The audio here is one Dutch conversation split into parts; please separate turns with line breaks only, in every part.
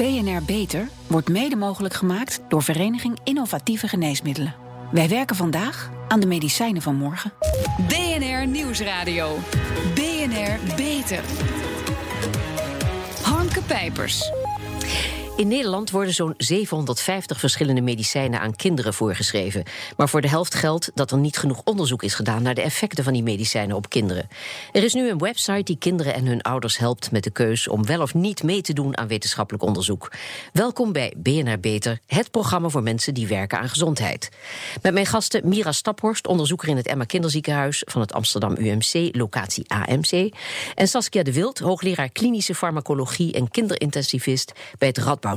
BNR Beter wordt mede mogelijk gemaakt door Vereniging Innovatieve Geneesmiddelen. Wij werken vandaag aan de medicijnen van morgen.
BNR Nieuwsradio. BNR Beter. Harmke Pijpers.
In Nederland worden zo'n 750 verschillende medicijnen aan kinderen voorgeschreven. Maar voor de helft geldt dat er niet genoeg onderzoek is gedaan naar de effecten van die medicijnen op kinderen. Er is nu een website die kinderen en hun ouders helpt met de keus om wel of niet mee te doen aan wetenschappelijk onderzoek. Welkom bij BNR Beter, het programma voor mensen die werken aan gezondheid. Met mijn gasten Mira Staphorst, onderzoeker in het Emma Kinderziekenhuis van het Amsterdam UMC, locatie AMC. En Saskia de Wild, hoogleraar klinische farmacologie en kinderintensivist bij het Radboud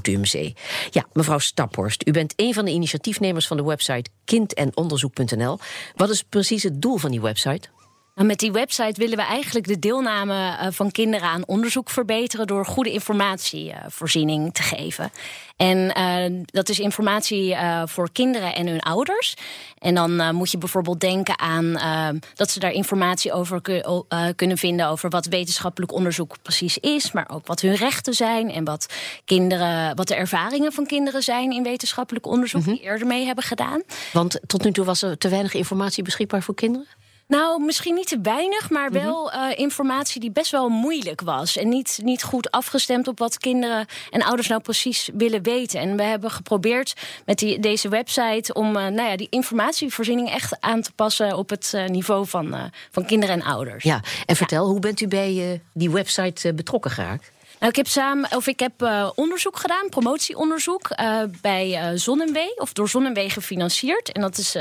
Ja, mevrouw Staphorst, u bent een van de initiatiefnemers van de website kindenonderzoek.nl. Wat is precies het doel van die website?
Nou, met die website willen we eigenlijk de deelname eh, van kinderen aan onderzoek verbeteren door goede informatievoorziening te geven. En uh, dat is informatie uh, voor kinderen en hun ouders. En dan uh, moet je bijvoorbeeld denken aan dat ze daar informatie over kunnen vinden over wat wetenschappelijk onderzoek precies is, maar ook wat hun rechten zijn en wat kinderen, wat de ervaringen van kinderen zijn in wetenschappelijk onderzoek mm -hmm. die eerder mee hebben gedaan.
Want tot nu toe was er te weinig informatie beschikbaar voor kinderen?
Nou, misschien niet te weinig, maar mhm. wel uh, informatie die best wel moeilijk was. En niet, niet goed afgestemd op wat kinderen en ouders nou precies willen weten. En we hebben geprobeerd met die, deze website om uh, nou ja, die informatievoorziening echt aan te passen op het uh, niveau van, van kinderen en ouders.
Ja, en vertel, ja. hoe bent u bij die website betrokken geraakt?
Nou, ik heb samen, of ik heb uh, onderzoek gedaan, promotieonderzoek uh, bij uh, Zonnewee, of door Zonnewee gefinancierd. En dat is,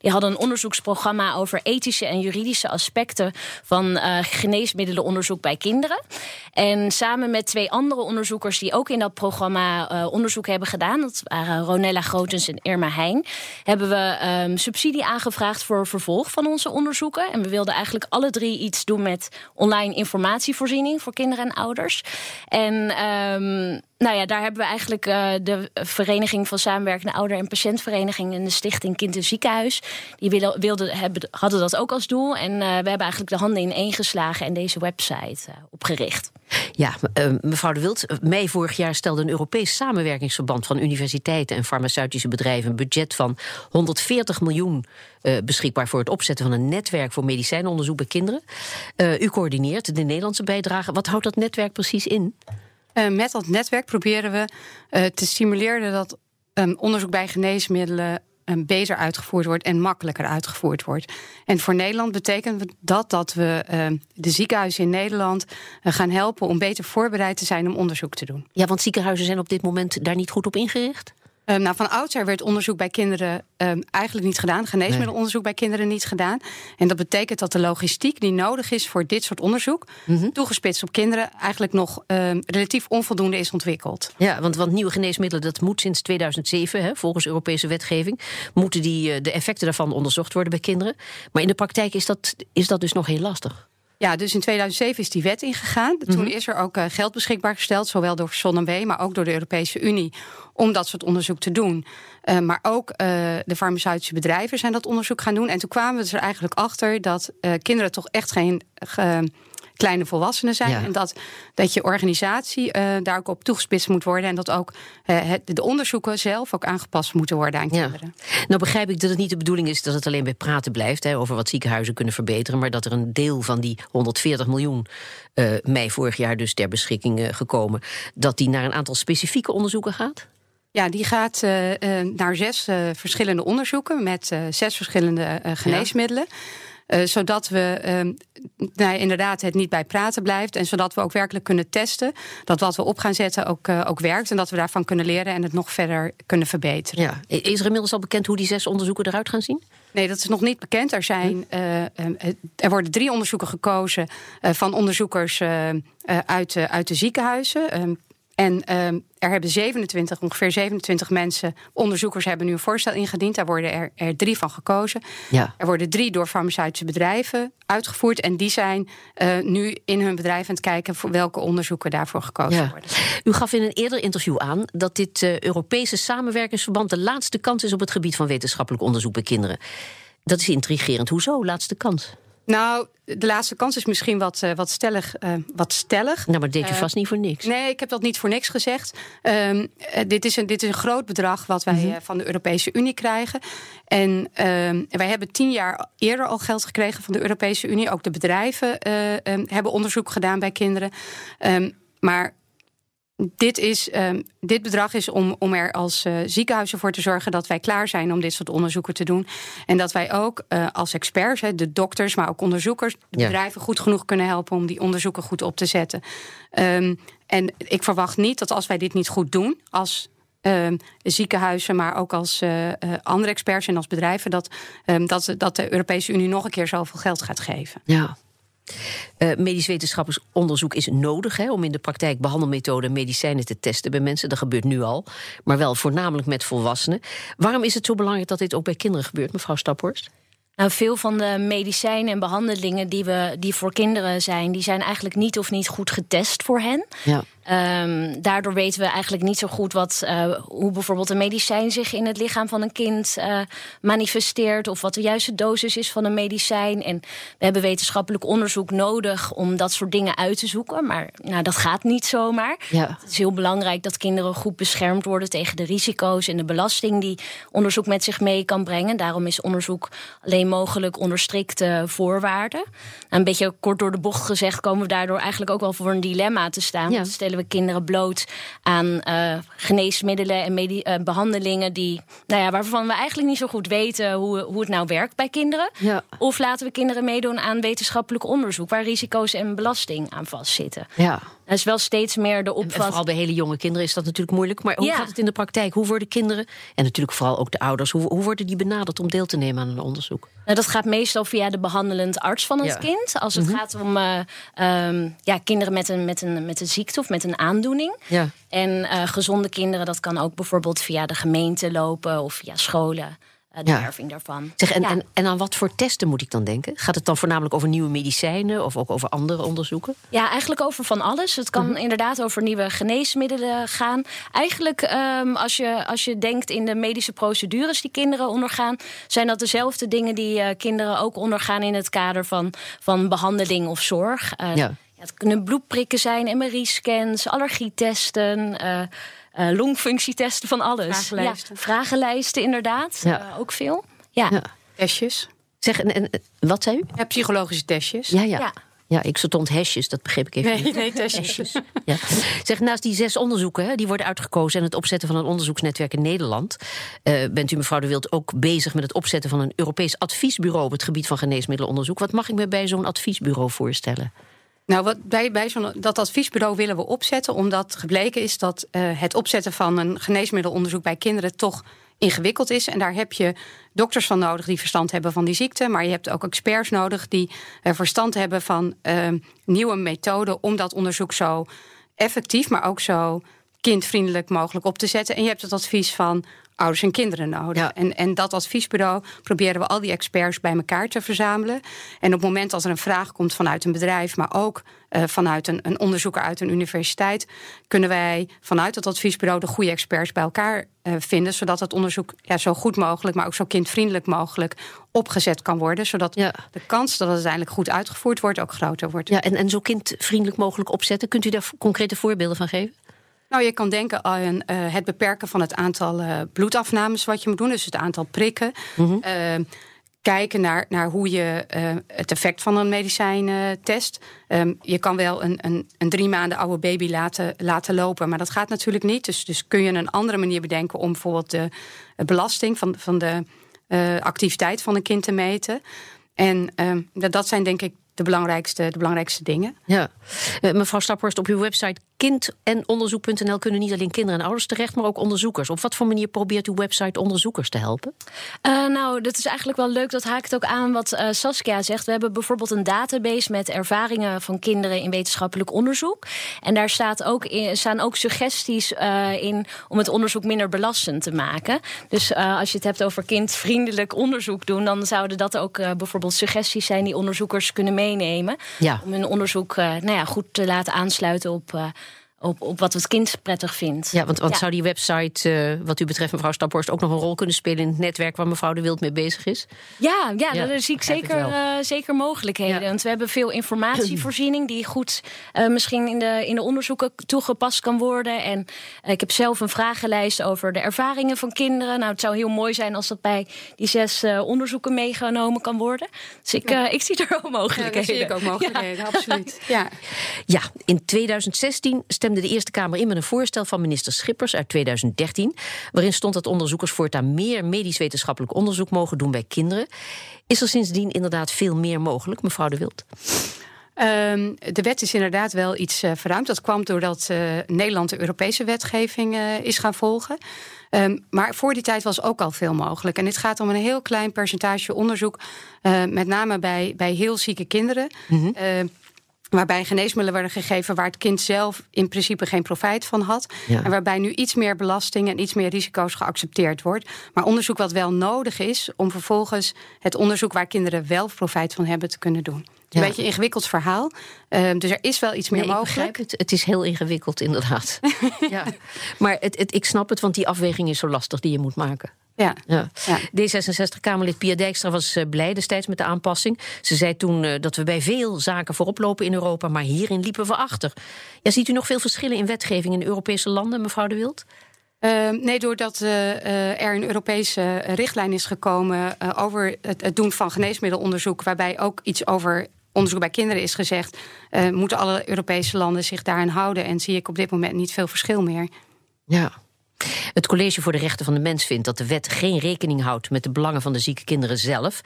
die hadden een onderzoeksprogramma over ethische en juridische aspecten van geneesmiddelenonderzoek bij kinderen. En samen met twee andere onderzoekers die ook in dat programma onderzoek hebben gedaan, dat waren Ronella Grotens en Irma Heijn, hebben we um, subsidie aangevraagd voor vervolg van onze onderzoeken. En we wilden eigenlijk alle drie iets doen met online informatievoorziening voor kinderen en ouders. En um, nou ja, daar hebben we eigenlijk uh, de Vereniging van Samenwerkende Ouder- en Patiëntvereniging en de Stichting Kind en Ziekenhuis. Die wilden, wilden, hebben, hadden dat ook als doel. En uh, we hebben eigenlijk de handen in één geslagen en deze website uh, opgericht.
Ja, mevrouw De Wild, mei vorig jaar stelde een Europees samenwerkingsverband van universiteiten en farmaceutische bedrijven een budget van 140 miljoen beschikbaar voor het opzetten van een netwerk voor medicijnonderzoek bij kinderen. u coördineert de Nederlandse bijdrage. Wat houdt dat netwerk precies in?
Uh, met dat netwerk proberen we te stimuleren dat um, onderzoek bij geneesmiddelen um, beter uitgevoerd wordt en makkelijker uitgevoerd wordt. En voor Nederland betekent dat dat we uh, de ziekenhuizen in Nederland uh, gaan helpen om beter voorbereid te zijn om onderzoek te doen.
Ja, want ziekenhuizen zijn op dit moment daar niet goed op ingericht?
Um, nou, van oudsher werd onderzoek bij kinderen um, eigenlijk niet gedaan. Geneesmiddelonderzoek nee. bij kinderen niet gedaan. En dat betekent dat de logistiek die nodig is voor dit soort onderzoek, mm -hmm. toegespitst op kinderen, eigenlijk nog um, relatief onvoldoende is ontwikkeld.
Ja, want, want nieuwe geneesmiddelen, dat moet sinds 2007, hè, volgens Europese wetgeving, moeten die, de effecten daarvan onderzocht worden bij kinderen. Maar in de praktijk is dat, is dat dus nog heel lastig.
Ja, dus in 2007 is die wet ingegaan. Toen is er ook uh, geld beschikbaar gesteld, zowel door Zonnewee, maar ook door de Europese Unie, om dat soort onderzoek te doen. Uh, maar ook uh, de farmaceutische bedrijven zijn dat onderzoek gaan doen. En toen kwamen we er eigenlijk achter dat kinderen toch echt geen kleine volwassenen zijn. Ja. En dat, dat je organisatie uh, daar ook op toegespitst moet worden. En dat ook uh, het, de onderzoeken zelf ook aangepast moeten worden aan kinderen.
Ja. Nou begrijp ik dat het niet de bedoeling is dat het alleen bij praten blijft. Hè, over wat ziekenhuizen kunnen verbeteren. Maar dat er een deel van die 140 miljoen uh, mei vorig jaar dus ter beschikking gekomen. Dat die naar een aantal specifieke onderzoeken gaat?
Ja, die gaat uh, naar zes uh, verschillende onderzoeken met zes verschillende geneesmiddelen. Ja. Uh, zodat we uh, nou, inderdaad het niet bij praten blijft. En zodat we ook werkelijk kunnen testen dat wat we op gaan zetten ook, uh, ook werkt. En dat we daarvan kunnen leren en het nog verder kunnen verbeteren.
Ja. Is er inmiddels al bekend hoe die zes onderzoeken eruit gaan zien?
Nee, dat is nog niet bekend. Er, zijn, hm. er worden drie onderzoeken gekozen van onderzoekers uit, uit de ziekenhuizen. Ehm, en um, er hebben 27, ongeveer 27 mensen, onderzoekers hebben nu een voorstel ingediend. Daar worden er, er drie van gekozen.
Ja.
Er worden drie door farmaceutische bedrijven uitgevoerd. En die zijn uh, nu in hun bedrijf aan het kijken voor welke onderzoeken daarvoor gekozen ja. worden.
U gaf in een eerder interview aan dat dit uh, Europese samenwerkingsverband de laatste kans is op het gebied van wetenschappelijk onderzoek bij kinderen. Dat is intrigerend. Hoezo laatste kans?
Nou, de laatste kans is misschien wat, uh, wat, stellig, uh, wat stellig.
Nou, maar deed je uh, vast niet voor niks.
Nee, ik heb dat niet voor niks gezegd. Um, dit, is een, dit is een groot bedrag wat wij -hmm. van de Europese Unie krijgen. En um, wij hebben tien jaar eerder al geld gekregen van de Europese Unie. Ook de bedrijven um, hebben onderzoek gedaan bij kinderen. maar dit, is, um, dit bedrag is om, om er als uh, ziekenhuizen voor te zorgen dat wij klaar zijn om dit soort onderzoeken te doen. En dat wij ook uh, als experts, he, de dokters, maar ook onderzoekers, de ja. bedrijven goed genoeg kunnen helpen om die onderzoeken goed op te zetten. Um, en ik verwacht niet dat als wij dit niet goed doen, als um, ziekenhuizen, maar ook als uh, andere experts en als bedrijven, dat, dat, dat de Europese Unie nog een keer zoveel geld gaat geven.
Ja. Uh, medisch wetenschappelijk onderzoek is nodig hè, om in de praktijk behandelmethoden en medicijnen te testen bij mensen. Dat gebeurt nu al, maar wel voornamelijk met volwassenen. Waarom is het zo belangrijk dat dit ook bij kinderen gebeurt, mevrouw Staphorst?
Nou, veel van de medicijnen en behandelingen die, we, die voor kinderen zijn, die zijn eigenlijk niet of niet goed getest voor hen.
Ja.
Um, daardoor weten we eigenlijk niet zo goed wat, uh, hoe bijvoorbeeld een medicijn zich in het lichaam van een kind uh, manifesteert. Of wat de juiste dosis is van een medicijn. En we hebben wetenschappelijk onderzoek nodig om dat soort dingen uit te zoeken. Maar nou, dat gaat niet zomaar.
Ja.
Het is heel belangrijk dat kinderen goed beschermd worden tegen de risico's en de belasting die onderzoek met zich mee kan brengen. Daarom is onderzoek alleen mogelijk onder strikte voorwaarden. Nou, een beetje kort door de bocht gezegd komen we daardoor eigenlijk ook wel voor een dilemma te staan.
Ja.
Stellen we kinderen bloot aan uh, geneesmiddelen en uh, behandelingen die, nou ja, waarvan we eigenlijk niet zo goed weten hoe, hoe het nou werkt bij kinderen.
Ja.
Of laten we kinderen meedoen aan wetenschappelijk onderzoek waar risico's en belasting aan vastzitten.
Ja.
Dat is wel steeds meer de opvatting.
En vooral bij hele jonge kinderen is dat natuurlijk moeilijk. Maar hoe
Ja.
gaat het in de praktijk? Hoe worden kinderen, en natuurlijk vooral ook de ouders, hoe, hoe worden die benaderd om deel te nemen aan een onderzoek?
Nou, dat gaat meestal via de behandelend arts van het
Ja.
kind. Als het gaat om uh, um, ja, kinderen met een, met, een, met een ziekte of met een aandoening.
Ja.
En uh, gezonde kinderen, dat kan ook bijvoorbeeld via de gemeente lopen of via scholen. Uh, de
Ja.
werving daarvan.
Zeg, en,
Ja.
en, en aan wat voor testen moet ik dan denken? Gaat het dan voornamelijk over nieuwe medicijnen of ook over andere onderzoeken?
Ja, eigenlijk over van alles. Het kan inderdaad over nieuwe geneesmiddelen gaan. Eigenlijk, ehm, als, je, als je denkt in de medische procedures die kinderen ondergaan, zijn dat dezelfde dingen die eh, kinderen ook ondergaan in het kader van, van behandeling of zorg. Eh,
Ja.
het kunnen bloedprikken zijn, MRI-scans, allergietesten. Eh longfunctietesten van alles.
Vragenlijsten.
Ja, vragenlijsten, inderdaad.
Ja.
Eh, ook veel. Ja.
Ja.
Testjes.
Zeg, en, en wat zei u?
Ja, psychologische testjes.
Ja, ja.
Ja.
ja. ik stond hashjes, dat begreep ik even
Nee,
niet.
nee, testjes.
Ja. Zeg, naast die zes onderzoeken, hè, die worden uitgekozen... en het opzetten van een onderzoeksnetwerk in Nederland... eh, bent u, mevrouw de Wild, ook bezig met het opzetten van een Europees adviesbureau... op het gebied van geneesmiddelenonderzoek. Wat mag ik me bij zo'n adviesbureau voorstellen?
Nou, wat bij, bij zo'n dat adviesbureau willen we opzetten, omdat gebleken is dat uh, het opzetten van een geneesmiddelonderzoek bij kinderen toch ingewikkeld is. En daar heb je dokters van nodig die verstand hebben van die ziekte. Maar je hebt ook experts nodig die uh, verstand hebben van uh, nieuwe methoden om dat onderzoek zo effectief, maar ook zo kindvriendelijk mogelijk op te zetten. En je hebt het advies van ouders en kinderen nodig.
Ja.
En, en dat adviesbureau proberen we al die experts bij elkaar te verzamelen. En op het moment dat er een vraag komt vanuit een bedrijf, maar ook uh, vanuit een, een, onderzoeker uit een universiteit, kunnen wij vanuit dat adviesbureau de goede experts bij elkaar uh, vinden, zodat het onderzoek ja, zo goed mogelijk, maar ook zo kindvriendelijk mogelijk opgezet kan worden. Zodat
Ja.
de kans dat het uiteindelijk goed uitgevoerd wordt ook groter wordt.
Ja, en, en zo kindvriendelijk mogelijk opzetten. Kunt u daar concrete voorbeelden van geven?
Nou, je kan denken aan uh, het beperken van het aantal uh, bloedafnames wat je moet doen, dus het aantal prikken.
Mhm.
Mm -hmm. uh, kijken naar, naar hoe je het effect van een medicijn test. Um, je kan wel een, een, een, drie maanden oude baby laten, laten lopen, maar dat gaat natuurlijk niet. Dus, dus kun je een andere manier bedenken om bijvoorbeeld de belasting van, van de activiteit van een kind te meten. En um, dat zijn denk ik de belangrijkste, de belangrijkste dingen.
Ja. Mevrouw Staphorst, op uw website kindenonderzoek.nl kunnen niet alleen kinderen en ouders terecht, maar ook onderzoekers. Op wat voor manier probeert uw website onderzoekers te helpen?
Uh, nou, dat is eigenlijk wel leuk. Dat haakt ook aan wat uh, Saskia zegt. We hebben bijvoorbeeld een database met ervaringen van kinderen in wetenschappelijk onderzoek. En daar staat ook in, staan ook suggesties uh, in om het onderzoek minder belastend te maken. Dus als je het hebt over kindvriendelijk onderzoek doen, dan zouden dat ook bijvoorbeeld suggesties zijn die onderzoekers kunnen meenemen.
Ja.
Om hun onderzoek nou ja, goed te laten aansluiten op op, op wat het kind prettig vindt.
Ja, want, want zou die website, uh, wat u betreft, mevrouw Staphorst, ook nog een rol kunnen spelen in het netwerk waar mevrouw De Wild mee bezig is?
Ja, ja, ja daar zie ik zeker, uh, zeker mogelijkheden. Want we hebben veel informatievoorziening die goed uh, misschien in de, in de onderzoeken toegepast kan worden. En ik heb zelf een vragenlijst over de ervaringen van kinderen. Nou, het zou heel mooi zijn als dat bij die zes onderzoeken meegenomen kan worden. Dus ik, ik zie er ook mogelijkheden. Ja,
zie ik ook mogelijkheden, absoluut. Ja.
ja, in 2016 stemde de Eerste Kamer in met een voorstel van minister Schippers uit 2013. Waarin stond dat onderzoekers voortaan meer medisch-wetenschappelijk onderzoek mogen doen bij kinderen. Is er sindsdien inderdaad veel meer mogelijk, mevrouw De Wild?
Um, de wet is inderdaad wel iets uh, verruimd. Dat kwam doordat uh, Nederland de Europese wetgeving uh, is gaan volgen. Um, maar voor die tijd was ook al veel mogelijk. En dit gaat om een heel klein percentage onderzoek, met name bij, bij heel zieke kinderen. Mm -hmm waarbij geneesmiddelen werden gegeven waar het kind zelf in principe geen profijt van had. En waarbij nu iets meer belasting en iets meer risico's geaccepteerd wordt. Maar onderzoek wat wel nodig is om vervolgens het onderzoek waar kinderen wel profijt van hebben te kunnen doen. Het is een beetje een ingewikkeld verhaal. Uh, dus er is wel iets meer nee, mogelijk.
Het. het is heel ingewikkeld, inderdaad. ja. Maar het, het, ik snap het, want die afweging is zo lastig die je moet maken.
Ja.
ja. D66-Kamerlid Pia Dijkstra was uh, blij destijds met de aanpassing. Ze zei toen uh, dat we bij veel zaken voorop lopen in Europa, maar hierin liepen we achter. Ja, ziet u nog veel verschillen in wetgeving in Europese landen, mevrouw De Wild?
Uh, nee, doordat uh, er een Europese richtlijn is gekomen over het, het, doen van geneesmiddelonderzoek, waarbij ook iets over onderzoek bij kinderen is gezegd, moeten alle Europese landen zich daaraan houden. En zie ik op dit moment niet veel verschil meer.
Ja. Het College voor de Rechten van de Mens vindt dat de wet geen rekening houdt met de belangen van de zieke kinderen zelf.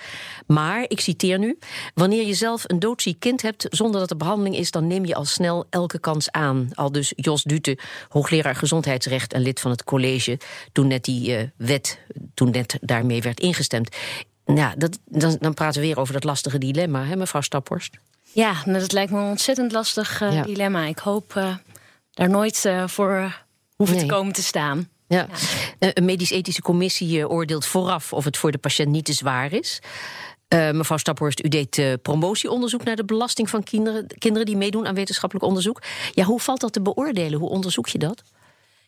Maar, ik citeer nu: Wanneer je zelf een doodziek kind hebt zonder dat er behandeling is, dan neem je al snel elke kans aan. Al dus Jos Dute, hoogleraar gezondheidsrecht en lid van het college, toen net die uh, wet, toen net daarmee werd ingestemd. Ja, dat, dan, dan praten we weer over dat lastige dilemma, hè, mevrouw Staphorst?
Ja, nou, dat lijkt me een ontzettend lastig uh, dilemma. Ik hoop uh, daar nooit voor hoeven nee. te komen te staan.
Ja. ja. Een medisch-ethische commissie eh, oordeelt vooraf of het voor de patiënt niet te zwaar is. Uh, mevrouw Staphorst, u deed uh, promotieonderzoek naar de belasting van kinderen, kinderen die meedoen aan wetenschappelijk onderzoek. Ja, hoe valt dat te beoordelen? Hoe onderzoek je dat?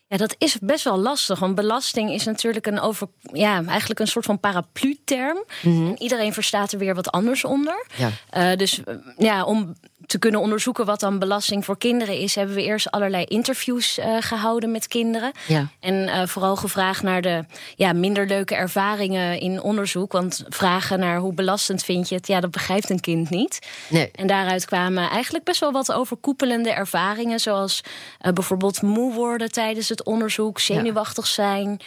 Ja, dat is best wel lastig. Want belasting is natuurlijk een over, ja, eigenlijk een soort van paraplu-term. Mm -hmm. Iedereen verstaat er weer wat anders onder. Ja. Uh, dus ja, om te kunnen onderzoeken wat dan belasting voor kinderen is, hebben we eerst allerlei interviews uh, gehouden met kinderen. Ja. En uh, vooral gevraagd naar de ja, minder leuke ervaringen in onderzoek. Want vragen naar hoe belastend vind je het, ja, dat begrijpt een kind niet. Nee. En daaruit kwamen eigenlijk best wel wat overkoepelende ervaringen. Zoals uh, bijvoorbeeld moe worden tijdens het onderzoek, zenuwachtig zijn,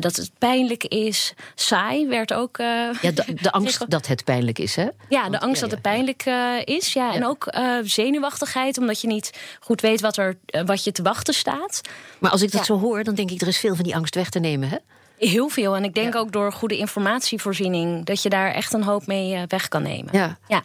dat het pijnlijk is. Saai werd ook.
ja, de, de angst dat het pijnlijk is, hè?
Ja, de angst dat het pijnlijk is. Ja, en ook uh, zenuwachtigheid, omdat je niet goed weet wat, er, uh, wat je te wachten staat.
Maar als ik dat ja. zo hoor, dan denk ik er is veel van die angst weg te nemen, hè?
Heel veel. En ik denk ja. ook door goede informatievoorziening dat je daar echt een hoop mee uh, weg kan nemen.
Ja. ja.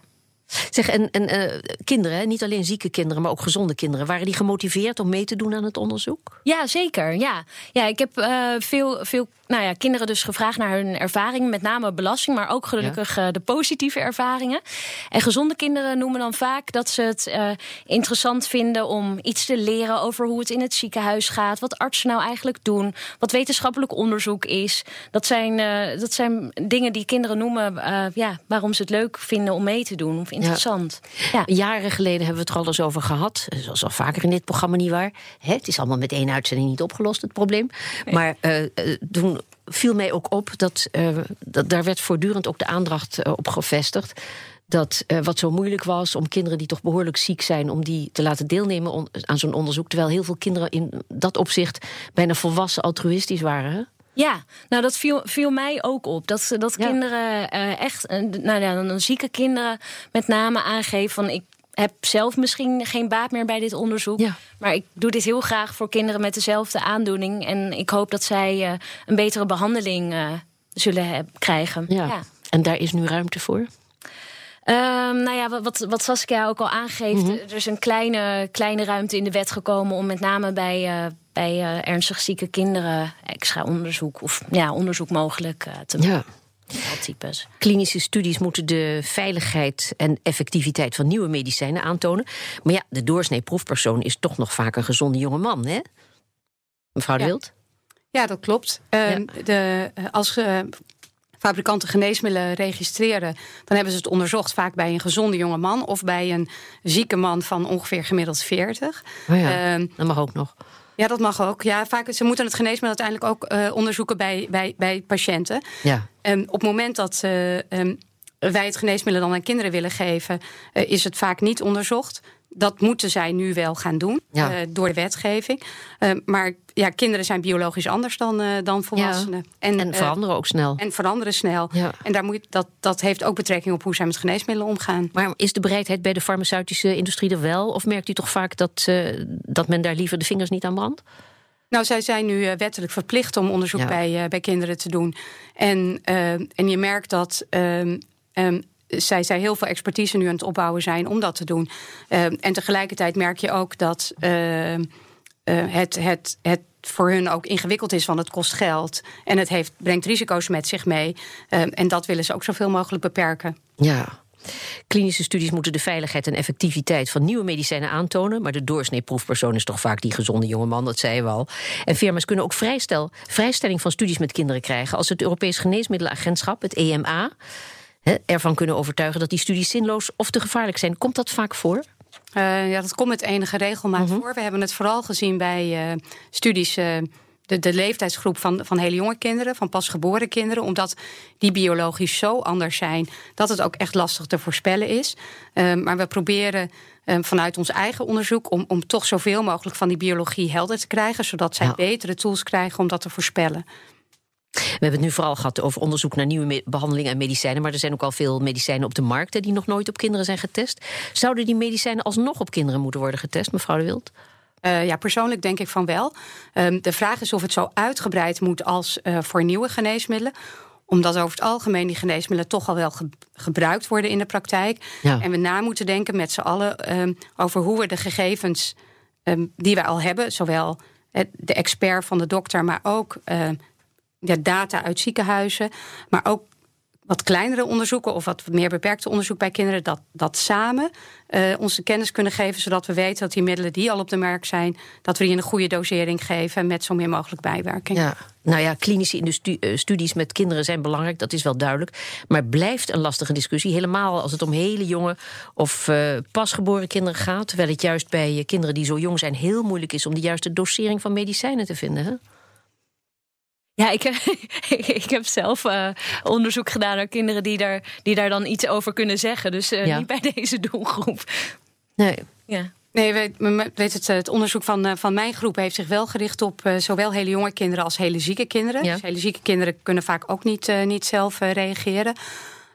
Zeg, en, en uh, kinderen, niet alleen zieke kinderen, maar ook gezonde kinderen, waren die gemotiveerd om mee te doen aan het onderzoek?
Ja, zeker. Ja, ja ik heb uh, veel, veel nou ja, kinderen dus gevraagd naar hun ervaringen, met name belasting, maar ook gelukkig ja. uh, de positieve ervaringen. En gezonde kinderen noemen dan vaak dat ze het interessant vinden om iets te leren over hoe het in het ziekenhuis gaat, wat artsen nou eigenlijk doen, wat wetenschappelijk onderzoek is. Dat zijn, dat zijn dingen die kinderen noemen ja, waarom ze het leuk vinden om mee te doen. Of interessant.
Ja. Ja. Jaren geleden hebben we het er al eens over gehad. Zoals al vaker in dit programma niet waar. Hè, het is allemaal met één uitzending niet opgelost, het probleem. Nee. Maar toen viel mij ook op dat, uh, dat daar werd voortdurend ook de aandacht uh, op gevestigd. Dat uh, wat zo moeilijk was om kinderen die toch behoorlijk ziek zijn, om die te laten deelnemen on, aan zo'n onderzoek. Terwijl heel veel kinderen in dat opzicht bijna volwassen altruïstisch waren. Hè?
Ja, nou dat viel, viel mij ook op. Dat, dat ja. kinderen uh, echt, nou ja, dan zieke kinderen met name aangeven van ik heb zelf misschien geen baat meer bij dit onderzoek. Ja. Maar ik doe dit heel graag voor kinderen met dezelfde aandoening. En ik hoop dat zij uh, een betere behandeling zullen krijgen.
Ja. ja. En daar is nu ruimte voor?
Um, nou ja, wat, wat Saskia ook al aangeeft, mm -hmm. er is een kleine, kleine ruimte in de wet gekomen om met name bij, uh, bij uh, ernstig zieke kinderen extra onderzoek of ja, onderzoek mogelijk uh, te maken.
Ja.
Types.
Klinische studies moeten de veiligheid en effectiviteit van nieuwe medicijnen aantonen. Maar ja, de doorsnee proefpersoon is toch nog vaak een gezonde jonge man, hè? Mevrouw de. Wild?
Ja, dat klopt. Eh, de, eh, als eh, fabrikanten geneesmiddelen registreren, dan hebben ze het onderzocht vaak bij een gezonde jonge man of bij een zieke man van ongeveer gemiddeld 40.
Oh ja,
Ehm,
dat mag ook nog.
Ja, dat mag ook. Ja, vaak, ze moeten het geneesmiddel uiteindelijk ook eh, onderzoeken bij, bij, bij patiënten.
Ja.
En op het moment dat eh, ehm, wij het geneesmiddel dan aan kinderen willen geven, eh, is het vaak niet onderzocht. Dat moeten zij nu wel gaan doen
Ja.
eh, door de wetgeving. Eh, maar ja, kinderen zijn biologisch anders dan, eh, dan volwassenen.
En veranderen ook snel.
en veranderen snel.
Ja.
En daar moet, dat, dat heeft ook betrekking op hoe zij met geneesmiddelen omgaan.
Maar is de bereidheid bij de farmaceutische industrie er wel? Of merkt u toch vaak dat, dat men daar liever de vingers niet aan brandt?
Nou, zij zijn nu wettelijk verplicht om onderzoek
Ja.
bij, bij kinderen te doen. En, en je merkt dat ehm, ehm, zij, zij heel veel expertise nu aan het opbouwen zijn om dat te doen. Ehm, en tegelijkertijd merk je ook dat ehm, eh, het, het, het voor hun ook ingewikkeld is, want het kost geld. En het heeft, brengt risico's met zich mee. Ehm, en dat willen ze ook zoveel mogelijk beperken.
Ja. Klinische studies moeten de veiligheid en effectiviteit van nieuwe medicijnen aantonen. Maar de doorsnee proefpersoon is toch vaak die gezonde jonge man, dat zei je al. En firma's kunnen ook vrijstel, vrijstelling van studies met kinderen krijgen. als het Europees Geneesmiddelenagentschap, het EMA, hè, ervan kunnen overtuigen dat die studies zinloos of te gevaarlijk zijn. Komt dat vaak voor?
Eh, ja, dat komt met enige regelmaat
Mhm.
voor. We hebben het vooral gezien bij eh, studies. eh, de, de leeftijdsgroep van, van hele jonge kinderen, van pasgeboren kinderen, omdat die biologisch zo anders zijn dat het ook echt lastig te voorspellen is. Eh, maar we proberen eh, vanuit ons eigen onderzoek om, om toch zoveel mogelijk van die biologie helder te krijgen, zodat zij
Ja.
betere tools krijgen om dat te voorspellen.
We hebben het nu vooral gehad over onderzoek naar nieuwe behandelingen en medicijnen. Maar er zijn ook al veel medicijnen op de markt hè, die nog nooit op kinderen zijn getest. Zouden die medicijnen alsnog op kinderen moeten worden getest, mevrouw de Wild?
Eh, ja, persoonlijk denk ik van wel. Ehm, de vraag is of het zo uitgebreid moet als eh, voor nieuwe geneesmiddelen omdat over het algemeen die geneesmiddelen toch al wel ge- gebruikt worden in de praktijk.
Ja.
En we na moeten denken met z'n allen ehm, over hoe we de gegevens ehm, die we al hebben, zowel eh, de expert van de dokter, maar ook ehm, de data uit ziekenhuizen, maar ook wat kleinere onderzoeken of wat meer beperkte onderzoek bij kinderen, dat, dat samen eh, ons de kennis kunnen geven, zodat we weten dat die middelen die al op de markt zijn, dat we die in een goede dosering geven met zo min mogelijk bijwerking.
Ja. Nou ja, klinische eh, studies met kinderen zijn belangrijk, dat is wel duidelijk. Maar blijft een lastige discussie, helemaal als het om hele jonge of eh, pasgeboren kinderen gaat. Terwijl het juist bij kinderen die zo jong zijn heel moeilijk is om de juiste dosering van medicijnen te vinden. Hè?
Ja, ik, ik heb zelf eh, onderzoek gedaan naar kinderen die daar, die daar dan iets over kunnen zeggen. Dus eh,
Ja.
niet bij deze doelgroep.
Nee.
Ja.
Nee, weet, weet het, eh, het onderzoek van, eh, van mijn groep heeft zich wel gericht op eh, zowel hele jonge kinderen als hele zieke kinderen.
Ja.
Dus hele zieke kinderen kunnen vaak ook niet, eh, niet zelf eh, reageren.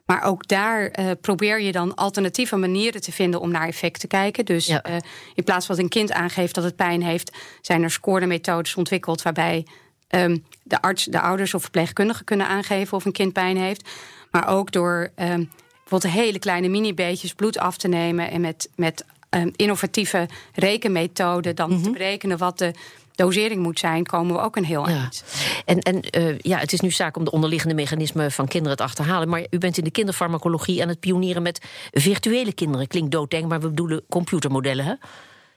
Maar ook daar eh, probeer je dan alternatieve manieren te vinden om naar effect te kijken. Dus
Ja.
eh, in plaats van dat een kind aangeeft dat het pijn heeft, zijn er scoremethodes ontwikkeld waarbij ehm, de arts, de ouders of verpleegkundigen kunnen aangeven of een kind pijn heeft. Maar ook door ehm, bijvoorbeeld hele kleine mini-beetjes bloed af te nemen en met, met ehm, innovatieve rekenmethoden dan te berekenen wat de dosering moet zijn, komen we ook een heel
Ja.
eind.
En, en eh, ja, het is nu zaak om de onderliggende mechanismen van kinderen te achterhalen. Maar u bent in de kinderfarmacologie aan het pionieren met virtuele kinderen. Klinkt doodeng, maar we bedoelen computermodellen, hè?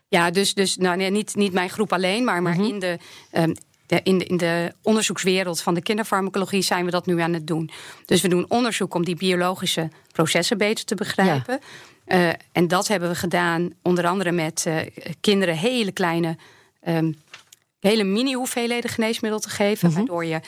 Ja, dus, dus nou, nee, niet, niet mijn groep alleen, maar, maar in, de, de, in, de, in de onderzoekswereld van de kinderfarmacologie zijn we dat nu aan het doen. Dus we doen onderzoek om die biologische processen beter te begrijpen. Eh, en dat hebben we gedaan onder andere met eh, kinderen hele kleine, ehm, hele mini hoeveelheden geneesmiddel te geven. Waardoor je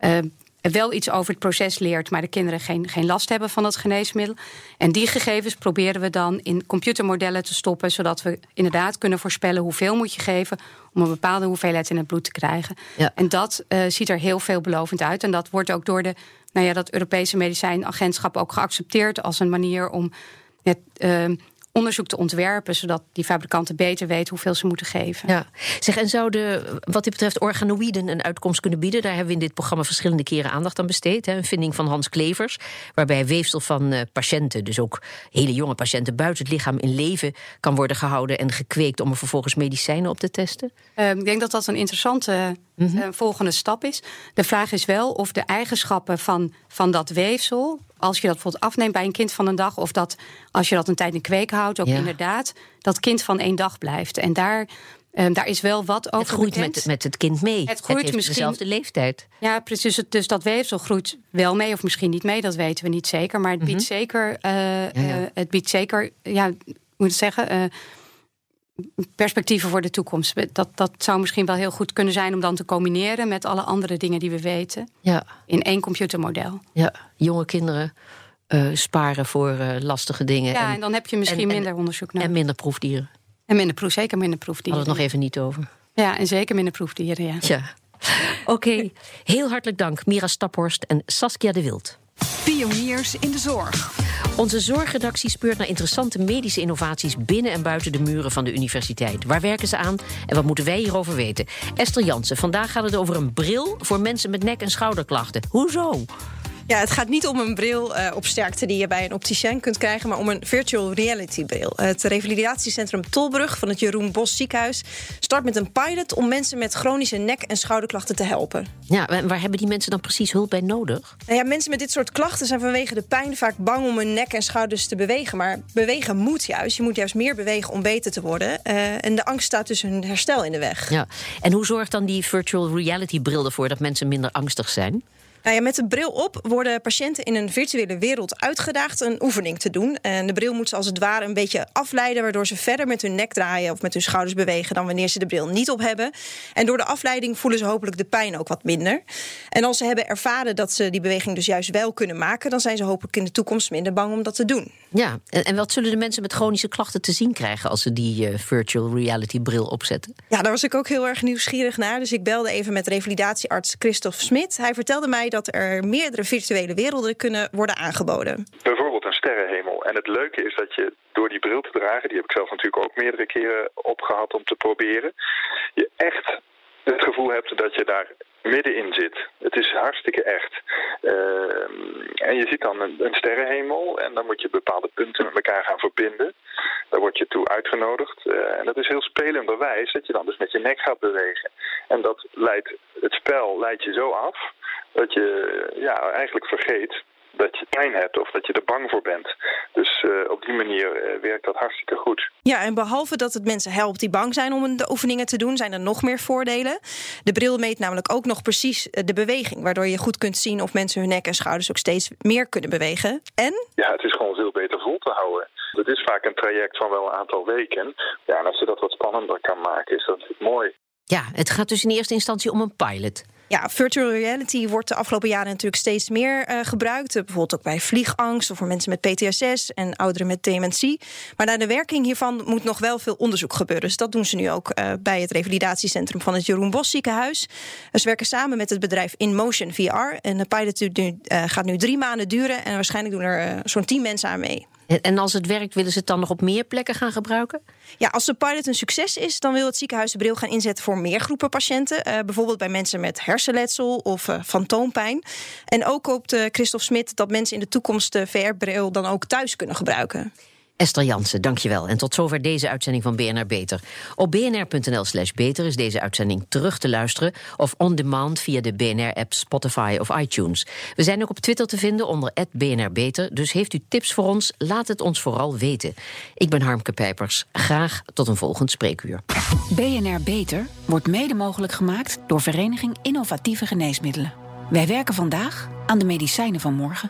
eh, wel iets over het proces leert, maar de kinderen geen, geen last hebben van het geneesmiddel. En die gegevens proberen we dan in computermodellen te stoppen, zodat we inderdaad kunnen voorspellen hoeveel moet je geven om een bepaalde hoeveelheid in het bloed te krijgen.
Ja.
En dat eh, ziet er heel veelbelovend uit. En dat wordt ook door de, nou ja, dat Europese medicijnagentschap ook geaccepteerd als een manier om het, eh, onderzoek te ontwerpen, zodat die fabrikanten beter weten hoeveel ze moeten geven.
Ja. Zeg, en zouden wat dit betreft organoïden een uitkomst kunnen bieden? Daar hebben we in dit programma verschillende keren aandacht aan besteed. Hè. Een vinding van Hans Klevers, waarbij weefsel van uh, patiënten, dus ook hele jonge patiënten, buiten het lichaam in leven kan worden gehouden en gekweekt om er vervolgens medicijnen op te testen.
Uh, ik denk dat dat een interessante mm -hmm. uh, volgende stap is. De vraag is wel of de eigenschappen van, van dat weefsel, als je dat bijvoorbeeld afneemt bij een kind van een dag, of dat als je dat een tijd in kweek houdt, ook ja. inderdaad dat kind van één dag blijft. En daar. Um, daar is wel wat over.
Het groeit met, met het kind mee.
Het groeit
het
misschien
dezelfde leeftijd.
Ja, precies. Dus dat weefsel groeit wel mee, of misschien niet mee, dat weten we niet zeker. Maar het biedt mm -hmm. zeker, uh, ja, ja. Uh, het biedt zeker, ja, moet ik zeggen, uh, perspectieven voor de toekomst. Dat, dat zou misschien wel heel goed kunnen zijn om dan te combineren met alle andere dingen die we weten.
Ja.
In één computermodel.
Ja, jonge kinderen uh, sparen voor uh, lastige dingen.
Ja, en, en, dan heb je misschien en, minder onderzoek nodig.
En minder proefdieren.
En minder proef, zeker minder proefdieren.
Hadden we het nog even niet over.
Ja, en zeker minder proefdieren, ja.
ja. Oké, okay. heel hartelijk dank Mira Staphorst en Saskia de Wild.
Pioniers in de zorg.
Onze zorgredactie speurt naar interessante medische innovaties binnen en buiten de muren van de universiteit. Waar werken ze aan en wat moeten wij hierover weten? Esther Jansen, vandaag gaat het over een bril voor mensen met nek- en schouderklachten. Hoezo?
Ja, het gaat niet om een bril uh, op sterkte die je bij een opticien kunt krijgen, maar om een virtual reality bril. Het revalidatiecentrum Tolbrug van het Jeroen Bos ziekenhuis start met een pilot om mensen met chronische nek- en schouderklachten te helpen.
Ja, en waar hebben die mensen dan precies hulp bij nodig?
Nou ja, mensen met dit soort klachten zijn vanwege de pijn vaak bang om hun nek en schouders te bewegen. Maar bewegen moet juist. Je moet juist meer bewegen om beter te worden. Uh, en de angst staat dus hun herstel in de weg.
Ja. En hoe zorgt dan die virtual reality bril ervoor dat mensen minder angstig zijn?
Nou ja, met de bril op worden patiënten in een virtuele wereld uitgedaagd een oefening te doen. En de bril moet ze als het ware een beetje afleiden, waardoor ze verder met hun nek draaien of met hun schouders bewegen dan wanneer ze de bril niet op hebben. En door de afleiding voelen ze hopelijk de pijn ook wat minder. En als ze hebben ervaren dat ze die beweging dus juist wel kunnen maken, dan zijn ze hopelijk in de toekomst minder bang om dat te doen.
Ja, en, wat zullen de mensen met chronische klachten te zien krijgen als ze die uh, virtual reality bril opzetten?
Ja, daar was ik ook heel erg nieuwsgierig naar. Dus ik belde even met revalidatiearts Christophe Smit. Hij vertelde mij dat er meerdere virtuele werelden kunnen worden aangeboden.
Bijvoorbeeld een sterrenhemel. En het leuke is dat je door die bril te dragen, die heb ik zelf natuurlijk ook meerdere keren opgehad om te proberen, je echt het gevoel hebt dat je daar middenin zit. Het is hartstikke echt. Uh, en je ziet dan een, sterrenhemel en dan moet je bepaalde punten met elkaar gaan verbinden. Daar word je toe uitgenodigd. Uh, en dat is heel spelenderwijs dat je dan dus met je nek gaat bewegen. En dat leidt, het spel leidt je zo af dat je ja, eigenlijk vergeet dat je pijn hebt of dat je er bang voor bent. Dus uh, op die manier uh, werkt dat hartstikke goed.
Ja, en behalve dat het mensen helpt die bang zijn om de oefeningen te doen, zijn er nog meer voordelen. De bril meet namelijk ook nog precies de beweging, waardoor je goed kunt zien of mensen hun nek en schouders ook steeds meer kunnen bewegen. En?
Ja, het is gewoon veel beter vol te houden. Het is vaak een traject van wel een aantal weken. Ja, en als je dat wat spannender kan maken, is dat mooi.
Ja, het gaat dus in eerste instantie om een pilot.
Ja, virtual reality wordt de afgelopen jaren natuurlijk steeds meer uh, gebruikt. Bijvoorbeeld ook bij vliegangst of voor mensen met PTSS en ouderen met dementie. Maar naar de werking hiervan moet nog wel veel onderzoek gebeuren. Dus dat doen ze nu ook uh, bij het revalidatiecentrum van het Jeroen Bos ziekenhuis. Ze werken samen met het bedrijf InMotion VR. En de pilot gaat nu drie maanden duren. En waarschijnlijk doen er zo'n tien mensen aan mee.
En als het werkt, willen ze het dan nog op meer plekken gaan gebruiken?
Ja, als de pilot een succes is, dan wil het ziekenhuis de bril gaan inzetten voor meer groepen patiënten. Uh, bijvoorbeeld bij mensen met hersenletsel of uh, fantoompijn. En ook hoopt uh, Christophe Smit dat mensen in de toekomst de VR-bril dan ook thuis kunnen gebruiken.
Esther Jansen, dankjewel. En tot zover deze uitzending van BNR Beter. Op bnr.nl slash beter is deze uitzending terug te luisteren... of on demand via de BNR-app Spotify of iTunes. We zijn ook op Twitter te vinden onder BNR Beter... dus heeft u tips voor ons, laat het ons vooral weten. Ik ben Harmke Pijpers. Graag tot een volgend spreekuur.
BNR Beter wordt mede mogelijk gemaakt... door Vereniging Innovatieve Geneesmiddelen. Wij werken vandaag aan de medicijnen van morgen.